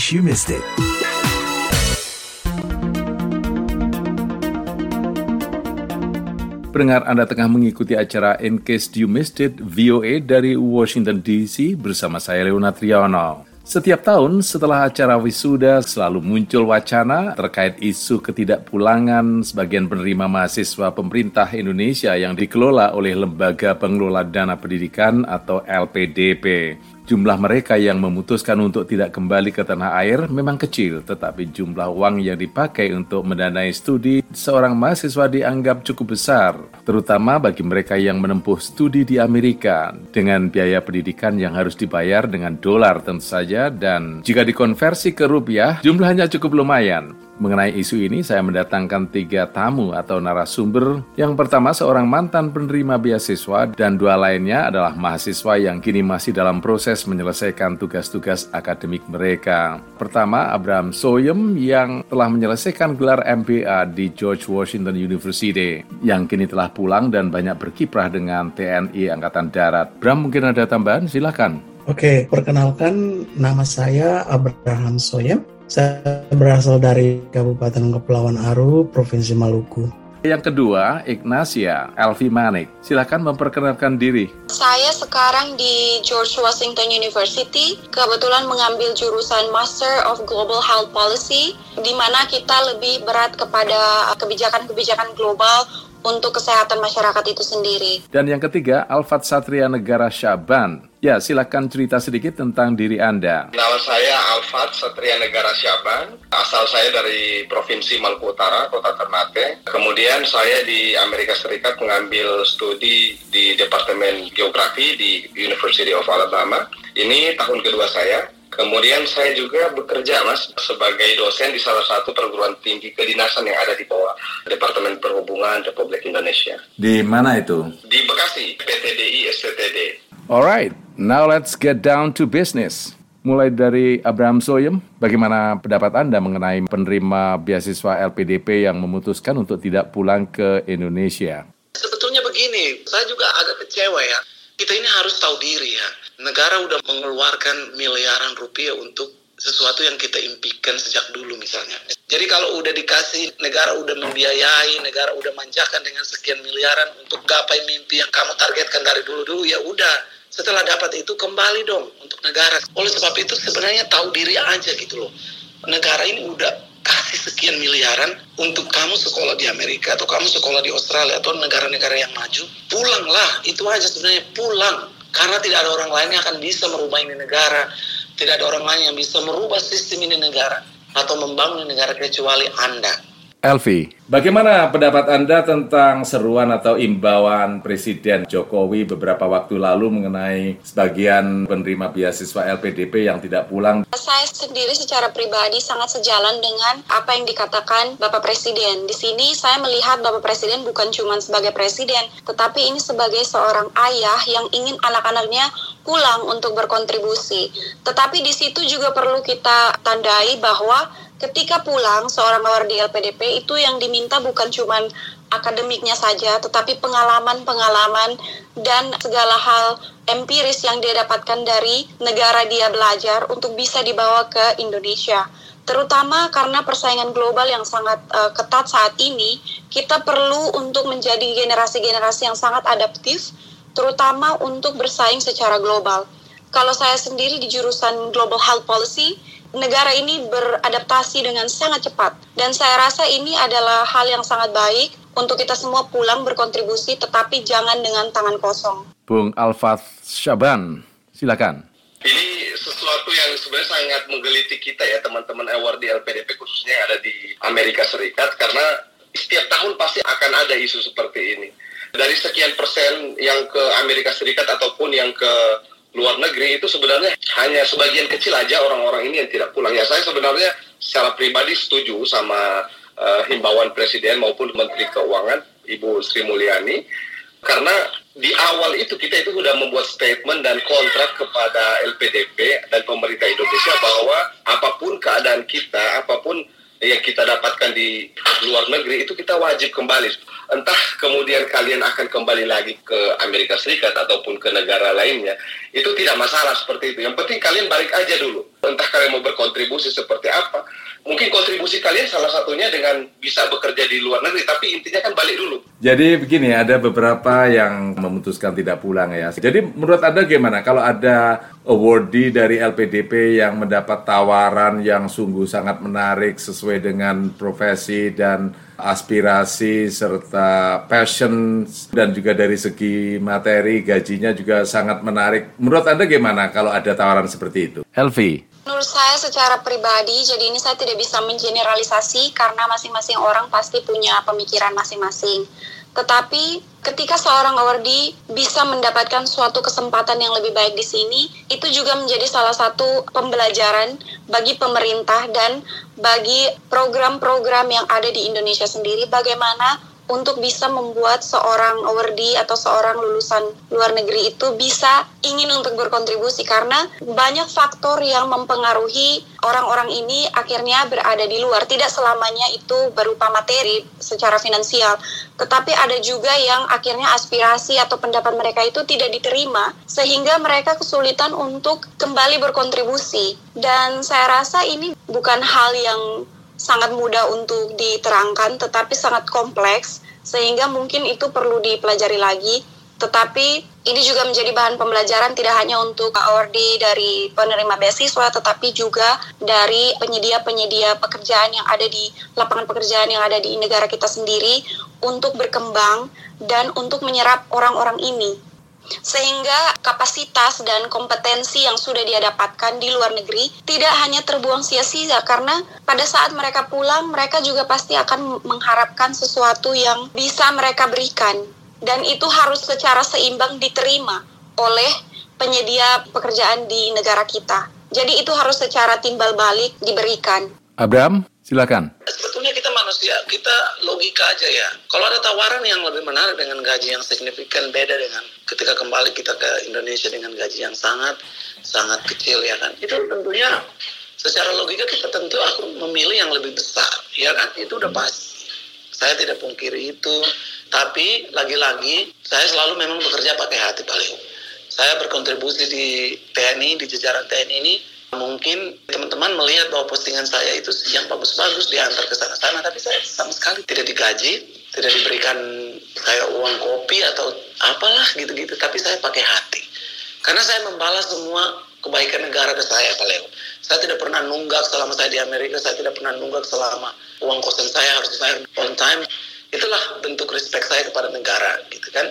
case you missed it. Pendengar Anda tengah mengikuti acara In Case You Missed It VOA dari Washington DC bersama saya Leonard Triono. Setiap tahun setelah acara wisuda selalu muncul wacana terkait isu ketidakpulangan sebagian penerima mahasiswa pemerintah Indonesia yang dikelola oleh Lembaga Pengelola Dana Pendidikan atau LPDP. Jumlah mereka yang memutuskan untuk tidak kembali ke tanah air memang kecil, tetapi jumlah uang yang dipakai untuk mendanai studi seorang mahasiswa dianggap cukup besar, terutama bagi mereka yang menempuh studi di Amerika dengan biaya pendidikan yang harus dibayar dengan dolar tentu saja dan jika dikonversi ke rupiah jumlahnya cukup lumayan. Mengenai isu ini, saya mendatangkan tiga tamu atau narasumber. Yang pertama, seorang mantan penerima beasiswa dan dua lainnya adalah mahasiswa yang kini masih dalam proses menyelesaikan tugas-tugas akademik mereka. Pertama, Abraham Soyem yang telah menyelesaikan gelar MBA di George Washington University, yang kini telah pulang dan banyak berkiprah dengan TNI Angkatan Darat. Bram, mungkin ada tambahan? Silakan. Oke, perkenalkan nama saya Abraham Soyem saya berasal dari Kabupaten Kepulauan Aru, Provinsi Maluku. Yang kedua, Ignacia Elvi Manik. Silakan memperkenalkan diri. Saya sekarang di George Washington University, kebetulan mengambil jurusan Master of Global Health Policy, di mana kita lebih berat kepada kebijakan-kebijakan global untuk kesehatan masyarakat itu sendiri. Dan yang ketiga, Alfat Satria Negara Syaban. Ya, silakan cerita sedikit tentang diri Anda. Nama saya Alfat Satria Negara Syaban. Asal saya dari Provinsi Maluku Utara, Kota Ternate. Kemudian saya di Amerika Serikat mengambil studi di Departemen Geografi di University of Alabama. Ini tahun kedua saya. Kemudian saya juga bekerja mas sebagai dosen di salah satu perguruan tinggi kedinasan yang ada di bawah Departemen Perhubungan Republik Indonesia. Di mana itu? Di Bekasi, PTDI STTD. Alright, now let's get down to business. Mulai dari Abraham Soyem, bagaimana pendapat Anda mengenai penerima beasiswa LPDP yang memutuskan untuk tidak pulang ke Indonesia? Sebetulnya begini, saya juga agak kecewa ya. Kita ini harus tahu diri ya negara udah mengeluarkan miliaran rupiah untuk sesuatu yang kita impikan sejak dulu misalnya. Jadi kalau udah dikasih, negara udah membiayai, negara udah manjakan dengan sekian miliaran untuk gapai mimpi yang kamu targetkan dari dulu-dulu, ya udah. Setelah dapat itu kembali dong untuk negara. Oleh sebab itu sebenarnya tahu diri aja gitu loh. Negara ini udah kasih sekian miliaran untuk kamu sekolah di Amerika atau kamu sekolah di Australia atau negara-negara yang maju, pulanglah. Itu aja sebenarnya pulang karena tidak ada orang lain yang akan bisa merubah ini negara. Tidak ada orang lain yang bisa merubah sistem ini negara atau membangun negara kecuali Anda. Elvi, bagaimana pendapat Anda tentang seruan atau imbauan Presiden Jokowi beberapa waktu lalu mengenai sebagian penerima beasiswa LPDP yang tidak pulang? Saya sendiri secara pribadi sangat sejalan dengan apa yang dikatakan Bapak Presiden. Di sini saya melihat Bapak Presiden bukan cuma sebagai presiden, tetapi ini sebagai seorang ayah yang ingin anak-anaknya pulang untuk berkontribusi. Tetapi di situ juga perlu kita tandai bahwa ketika pulang seorang awar di LPDP itu yang diminta bukan cuma akademiknya saja, tetapi pengalaman-pengalaman dan segala hal empiris yang dia dapatkan dari negara dia belajar untuk bisa dibawa ke Indonesia. Terutama karena persaingan global yang sangat uh, ketat saat ini, kita perlu untuk menjadi generasi-generasi yang sangat adaptif, terutama untuk bersaing secara global. Kalau saya sendiri di jurusan Global Health Policy, negara ini beradaptasi dengan sangat cepat dan saya rasa ini adalah hal yang sangat baik untuk kita semua pulang berkontribusi tetapi jangan dengan tangan kosong. Bung Alfat Syaban, silakan. Ini sesuatu yang sebenarnya sangat menggeliti kita ya teman-teman award di LPDP khususnya yang ada di Amerika Serikat karena setiap tahun pasti akan ada isu seperti ini. Dari sekian persen yang ke Amerika Serikat ataupun yang ke luar negeri itu sebenarnya hanya sebagian kecil aja orang-orang ini yang tidak pulang. Ya saya sebenarnya secara pribadi setuju sama uh, himbauan Presiden maupun Menteri Keuangan Ibu Sri Mulyani karena di awal itu kita itu sudah membuat statement dan kontrak kepada LPDP dan pemerintah Indonesia bahwa apa pun keadaan kita, apa pun yang kita dapatkan di luar negeri itu kita wajib kembali. Entah kemudian kalian akan kembali lagi ke Amerika Serikat ataupun ke negara lainnya, itu tidak masalah seperti itu. Yang penting kalian balik aja dulu. Entah kalian mau berkontribusi seperti apa mungkin kontribusi kalian salah satunya dengan bisa bekerja di luar negeri, tapi intinya kan balik dulu. Jadi begini, ada beberapa yang memutuskan tidak pulang ya. Jadi menurut Anda gimana kalau ada awardee dari LPDP yang mendapat tawaran yang sungguh sangat menarik sesuai dengan profesi dan aspirasi serta passion dan juga dari segi materi gajinya juga sangat menarik. Menurut Anda gimana kalau ada tawaran seperti itu? Helvi. Menurut saya secara pribadi, jadi ini saya tidak bisa mengeneralisasi karena masing-masing orang pasti punya pemikiran masing-masing. Tetapi ketika seorang awardee bisa mendapatkan suatu kesempatan yang lebih baik di sini, itu juga menjadi salah satu pembelajaran bagi pemerintah dan bagi program-program yang ada di Indonesia sendiri bagaimana untuk bisa membuat seorang awardee atau seorang lulusan luar negeri itu bisa ingin untuk berkontribusi karena banyak faktor yang mempengaruhi orang-orang ini akhirnya berada di luar. Tidak selamanya itu berupa materi secara finansial, tetapi ada juga yang akhirnya aspirasi atau pendapat mereka itu tidak diterima sehingga mereka kesulitan untuk kembali berkontribusi. Dan saya rasa ini bukan hal yang sangat mudah untuk diterangkan tetapi sangat kompleks sehingga mungkin itu perlu dipelajari lagi. Tetapi ini juga menjadi bahan pembelajaran tidak hanya untuk awardee dari penerima beasiswa tetapi juga dari penyedia-penyedia pekerjaan yang ada di lapangan pekerjaan yang ada di negara kita sendiri untuk berkembang dan untuk menyerap orang-orang ini sehingga kapasitas dan kompetensi yang sudah dia dapatkan di luar negeri tidak hanya terbuang sia-sia karena pada saat mereka pulang mereka juga pasti akan mengharapkan sesuatu yang bisa mereka berikan dan itu harus secara seimbang diterima oleh penyedia pekerjaan di negara kita. Jadi itu harus secara timbal balik diberikan. Abraham, silakan. Sebetulnya kita manusia, kita logika aja ya. Kalau ada tawaran yang lebih menarik dengan gaji yang signifikan beda dengan ketika kembali kita ke Indonesia dengan gaji yang sangat sangat kecil ya kan? Itu tentunya secara logika kita tentu aku memilih yang lebih besar ya kan? Itu udah pasti saya tidak pungkiri itu. Tapi lagi-lagi saya selalu memang bekerja pakai hati paling. Saya berkontribusi di TNI di jajaran TNI ini. Mungkin teman-teman melihat bahwa postingan saya itu yang bagus-bagus diantar ke sana-sana tapi saya sama sekali tidak digaji tidak diberikan kayak uang kopi atau apalah gitu-gitu tapi saya pakai hati. Karena saya membalas semua kebaikan negara ke saya Pak Leo. Saya tidak pernah nunggak selama saya di Amerika saya tidak pernah nunggak selama uang kosan saya harus dibayar on time. Itulah bentuk respect saya kepada negara gitu kan.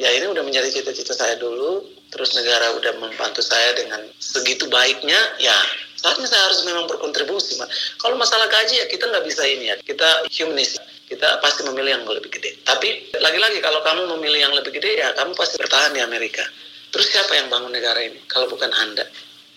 Ya ini udah menjadi cita-cita saya dulu terus negara udah membantu saya dengan segitu baiknya ya saatnya saya harus memang berkontribusi kalau masalah gaji ya kita nggak bisa ini ya kita humanis kita pasti memilih yang lebih gede. Tapi lagi-lagi kalau kamu memilih yang lebih gede ya kamu pasti bertahan di Amerika. Terus siapa yang bangun negara ini kalau bukan Anda?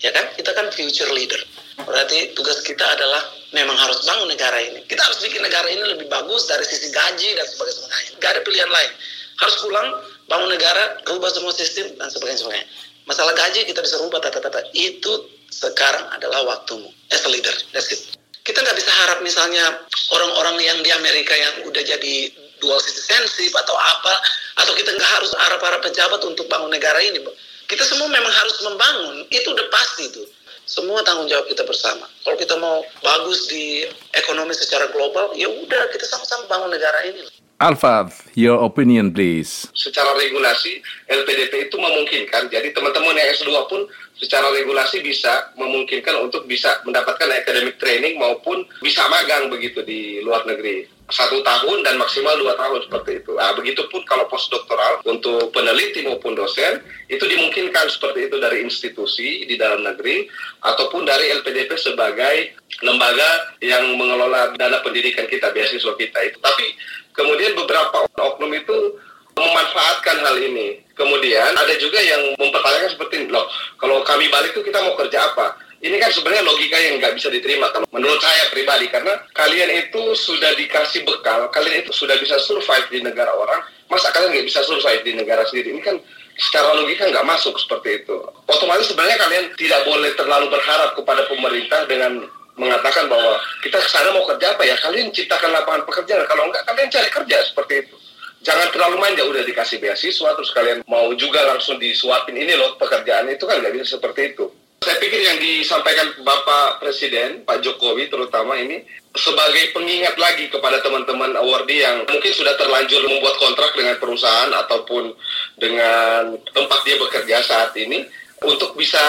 Ya kan? Kita kan future leader. Berarti tugas kita adalah memang harus bangun negara ini. Kita harus bikin negara ini lebih bagus dari sisi gaji dan sebagainya. Gak ada pilihan lain. Harus pulang, bangun negara, rubah semua sistem dan sebagainya. Masalah gaji kita bisa rubah tata-tata. Itu sekarang adalah waktumu. As a leader. That's it. Kita nggak bisa harap misalnya orang-orang yang di Amerika yang udah jadi dual citizenship atau apa atau kita nggak harus harap para pejabat untuk bangun negara ini kita semua memang harus membangun itu udah pasti tuh semua tanggung jawab kita bersama. Kalau kita mau bagus di ekonomi secara global ya udah kita sama-sama bangun negara ini Alfad, your opinion please. Secara regulasi, LPDP itu memungkinkan. Jadi teman-teman yang S2 pun secara regulasi bisa memungkinkan untuk bisa mendapatkan academic training maupun bisa magang begitu di luar negeri satu tahun dan maksimal dua tahun seperti itu. Nah, begitupun kalau postdoktoral untuk peneliti maupun dosen itu dimungkinkan seperti itu dari institusi di dalam negeri ataupun dari LPDP sebagai lembaga yang mengelola dana pendidikan kita, beasiswa kita itu. Tapi kemudian beberapa oknum itu memanfaatkan hal ini. Kemudian ada juga yang mempertanyakan seperti loh, kalau kami balik itu kita mau kerja apa? ini kan sebenarnya logika yang nggak bisa diterima kalau menurut saya pribadi karena kalian itu sudah dikasih bekal, kalian itu sudah bisa survive di negara orang, masa kalian nggak bisa survive di negara sendiri? Ini kan secara logika nggak masuk seperti itu. Otomatis sebenarnya kalian tidak boleh terlalu berharap kepada pemerintah dengan mengatakan bahwa kita ke sana mau kerja apa ya? Kalian ciptakan lapangan pekerjaan. Kalau enggak, kalian cari kerja seperti itu. Jangan terlalu manja, udah dikasih beasiswa, terus kalian mau juga langsung disuapin ini loh pekerjaan itu kan nggak bisa seperti itu Saya pikir yang disampaikan Bapak Presiden, Pak Jokowi terutama ini, sebagai pengingat lagi kepada teman-teman awardee yang mungkin sudah terlanjur membuat kontrak dengan perusahaan ataupun dengan tempat dia bekerja saat ini, untuk bisa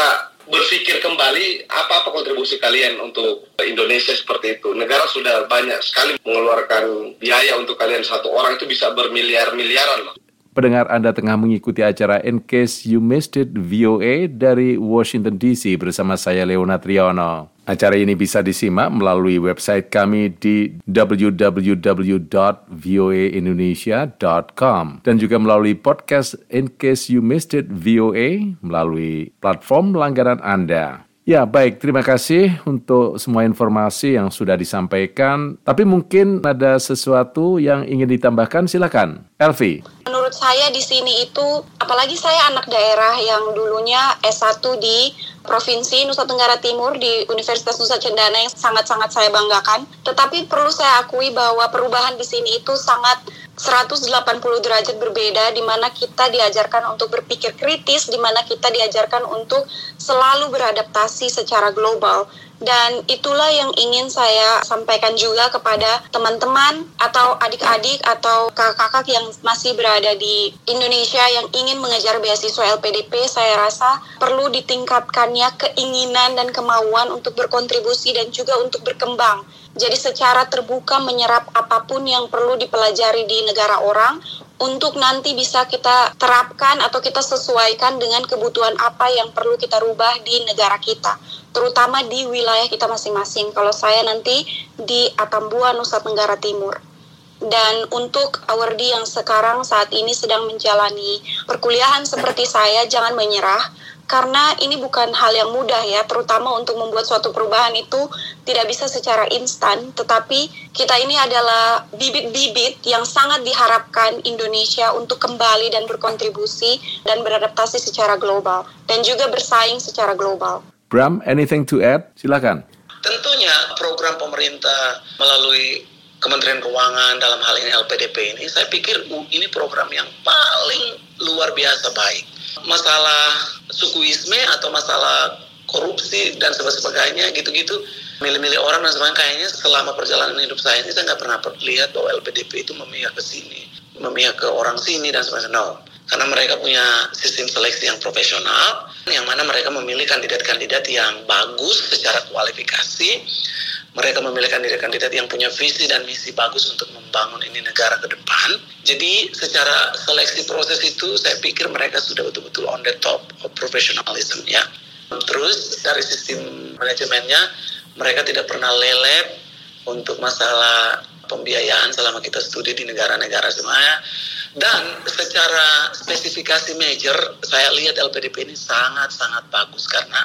berpikir kembali apa-apa kontribusi kalian untuk Indonesia seperti itu. Negara sudah banyak sekali mengeluarkan biaya untuk kalian satu orang itu bisa bermiliar-miliaran loh. Pendengar Anda tengah mengikuti acara In Case You Missed It VOA dari Washington DC bersama saya Leona Triano. Acara ini bisa disimak melalui website kami di www.voaindonesia.com dan juga melalui podcast In Case You Missed It VOA melalui platform langganan Anda. Ya, baik. Terima kasih untuk semua informasi yang sudah disampaikan. Tapi mungkin ada sesuatu yang ingin ditambahkan, silakan. Elvi. Menurut saya di sini itu, apalagi saya anak daerah yang dulunya S1 di Provinsi Nusa Tenggara Timur di Universitas Nusa Cendana yang sangat-sangat saya banggakan. Tetapi perlu saya akui bahwa perubahan di sini itu sangat 180 derajat berbeda di mana kita diajarkan untuk berpikir kritis, di mana kita diajarkan untuk selalu beradaptasi secara global. Dan itulah yang ingin saya sampaikan juga kepada teman-teman atau adik-adik atau kakak-kakak yang masih berada di Indonesia yang ingin mengejar beasiswa LPDP. Saya rasa perlu ditingkatkannya keinginan dan kemauan untuk berkontribusi dan juga untuk berkembang jadi secara terbuka menyerap apa pun yang perlu dipelajari di negara orang untuk nanti bisa kita terapkan atau kita sesuaikan dengan kebutuhan apa yang perlu kita rubah di negara kita, terutama di wilayah kita masing-masing. Kalau saya nanti di Atambua, Nusa Tenggara Timur. Dan untuk awardee yang sekarang saat ini sedang menjalani perkuliahan seperti saya, jangan menyerah karena ini bukan hal yang mudah ya, terutama untuk membuat suatu perubahan itu tidak bisa secara instan, tetapi kita ini adalah bibit-bibit yang sangat diharapkan Indonesia untuk kembali dan berkontribusi dan beradaptasi secara global dan juga bersaing secara global. Bram, anything to add? Silakan. Tentunya program pemerintah melalui Kementerian Keuangan dalam hal ini LPDP ini, saya pikir ini program yang paling luar biasa baik masalah sukuisme atau masalah korupsi dan sebagainya gitu-gitu. Milih-milih orang dan sebagainya. Kayaknya selama perjalanan hidup saya ini saya nggak pernah lihat bahwa LPDP itu memihak ke sini memihak ke orang sini dan sebagainya. No karena mereka punya sistem seleksi yang profesional yang mana mereka memilih kandidat-kandidat yang bagus secara kualifikasi mereka memilih kandidat-kandidat yang punya visi dan misi bagus untuk membangun ini negara ke depan. Jadi secara seleksi proses itu saya pikir mereka sudah betul-betul on the top of professionalism ya. Terus dari sistem manajemennya mereka tidak pernah lelep untuk masalah pembiayaan selama kita studi di negara-negara semuanya. Dan secara spesifikasi major, saya lihat LPDP ini sangat-sangat bagus karena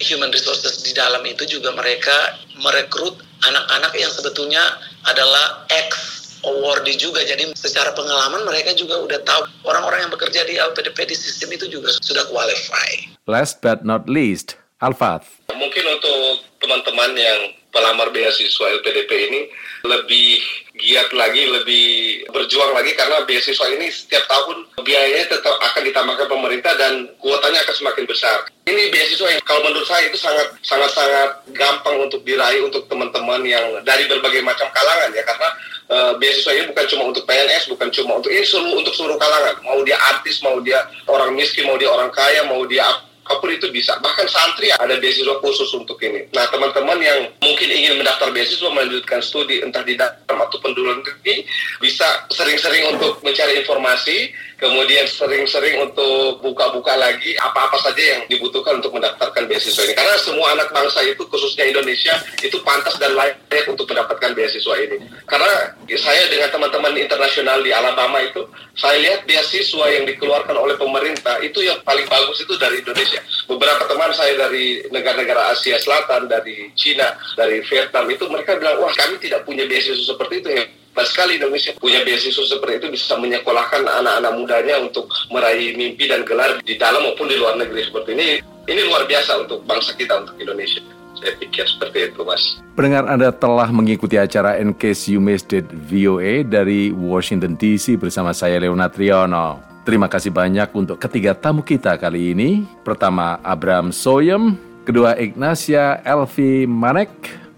human resources di dalam itu juga mereka merekrut anak-anak yang sebetulnya adalah ex awardee juga. Jadi secara pengalaman mereka juga udah tahu orang-orang yang bekerja di LPDP di sistem itu juga sudah qualify. Last but not least, Alfat. Mungkin untuk teman-teman yang pelamar beasiswa LPDP ini lebih giat lagi, lebih berjuang lagi karena beasiswa ini setiap tahun biayanya tetap akan ditambahkan pemerintah dan kuotanya akan semakin besar. Ini beasiswa yang kalau menurut saya itu sangat sangat sangat gampang untuk diraih untuk teman-teman yang dari berbagai macam kalangan ya karena uh, beasiswa ini bukan cuma untuk PNS, bukan cuma untuk ini seluruh untuk seluruh kalangan. Mau dia artis, mau dia orang miskin, mau dia orang kaya, mau dia apa pun itu bisa. Bahkan santri ada beasiswa khusus untuk ini. Nah, teman-teman yang mungkin ingin mendaftar beasiswa melanjutkan studi entah di dalam ataupun di luar negeri bisa sering-sering untuk mencari informasi kemudian sering-sering untuk buka-buka lagi apa-apa saja yang dibutuhkan untuk mendaftarkan beasiswa ini. Karena semua anak bangsa itu, khususnya Indonesia, itu pantas dan layak untuk mendapatkan beasiswa ini. Karena saya dengan teman-teman internasional di Alabama itu, saya lihat beasiswa yang dikeluarkan oleh pemerintah itu yang paling bagus itu dari Indonesia. Beberapa teman saya dari negara-negara Asia Selatan, dari Cina, dari Vietnam itu mereka bilang, wah kami tidak punya beasiswa seperti itu ya Pas sekali Indonesia punya beasiswa seperti itu bisa menyekolahkan anak-anak mudanya untuk meraih mimpi dan gelar di dalam maupun di luar negeri seperti ini. Ini luar biasa untuk bangsa kita, untuk Indonesia. Saya pikir seperti itu, Mas. Pendengar Anda telah mengikuti acara In Case You Missed It VOA dari Washington DC bersama saya Leonard Triono. Terima kasih banyak untuk ketiga tamu kita kali ini. Pertama, Abraham Soyem, kedua Ignacia Elvi Manek,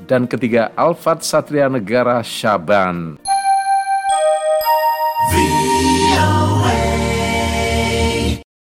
dan ketiga Alfat Satria Negara Syaban.